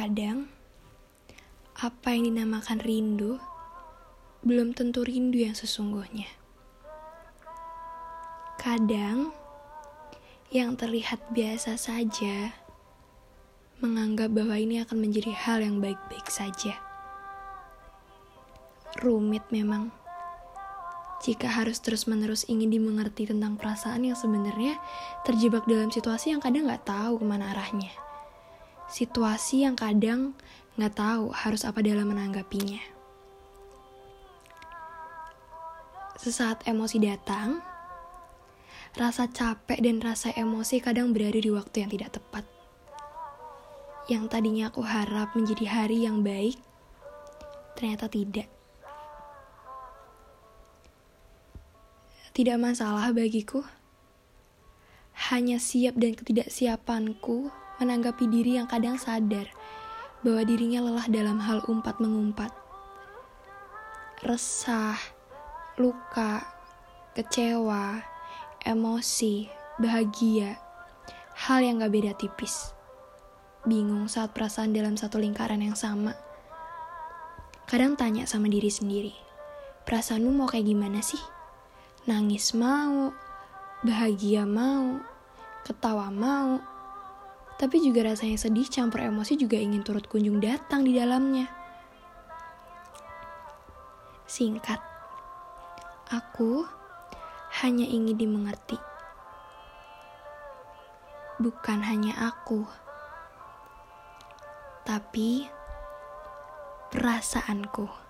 Kadang, apa yang dinamakan rindu belum tentu rindu yang sesungguhnya. Kadang, yang terlihat biasa saja menganggap bahwa ini akan menjadi hal yang baik-baik saja. Rumit memang jika harus terus-menerus ingin dimengerti tentang perasaan yang sebenarnya terjebak dalam situasi yang kadang nggak tahu ke mana arahnya situasi yang kadang nggak tahu harus apa dalam menanggapinya. Sesaat emosi datang, rasa capek dan rasa emosi kadang berada di waktu yang tidak tepat. Yang tadinya aku harap menjadi hari yang baik, ternyata tidak. Tidak masalah bagiku. Hanya siap dan ketidaksiapanku menanggapi diri yang kadang sadar bahwa dirinya lelah dalam hal umpat mengumpat. Resah, luka, kecewa, emosi, bahagia, hal yang gak beda tipis. Bingung saat perasaan dalam satu lingkaran yang sama. Kadang tanya sama diri sendiri, perasaanmu mau kayak gimana sih? Nangis mau, bahagia mau, ketawa mau, tapi juga rasanya sedih campur emosi juga ingin turut kunjung datang di dalamnya. Singkat, aku hanya ingin dimengerti. Bukan hanya aku, tapi perasaanku.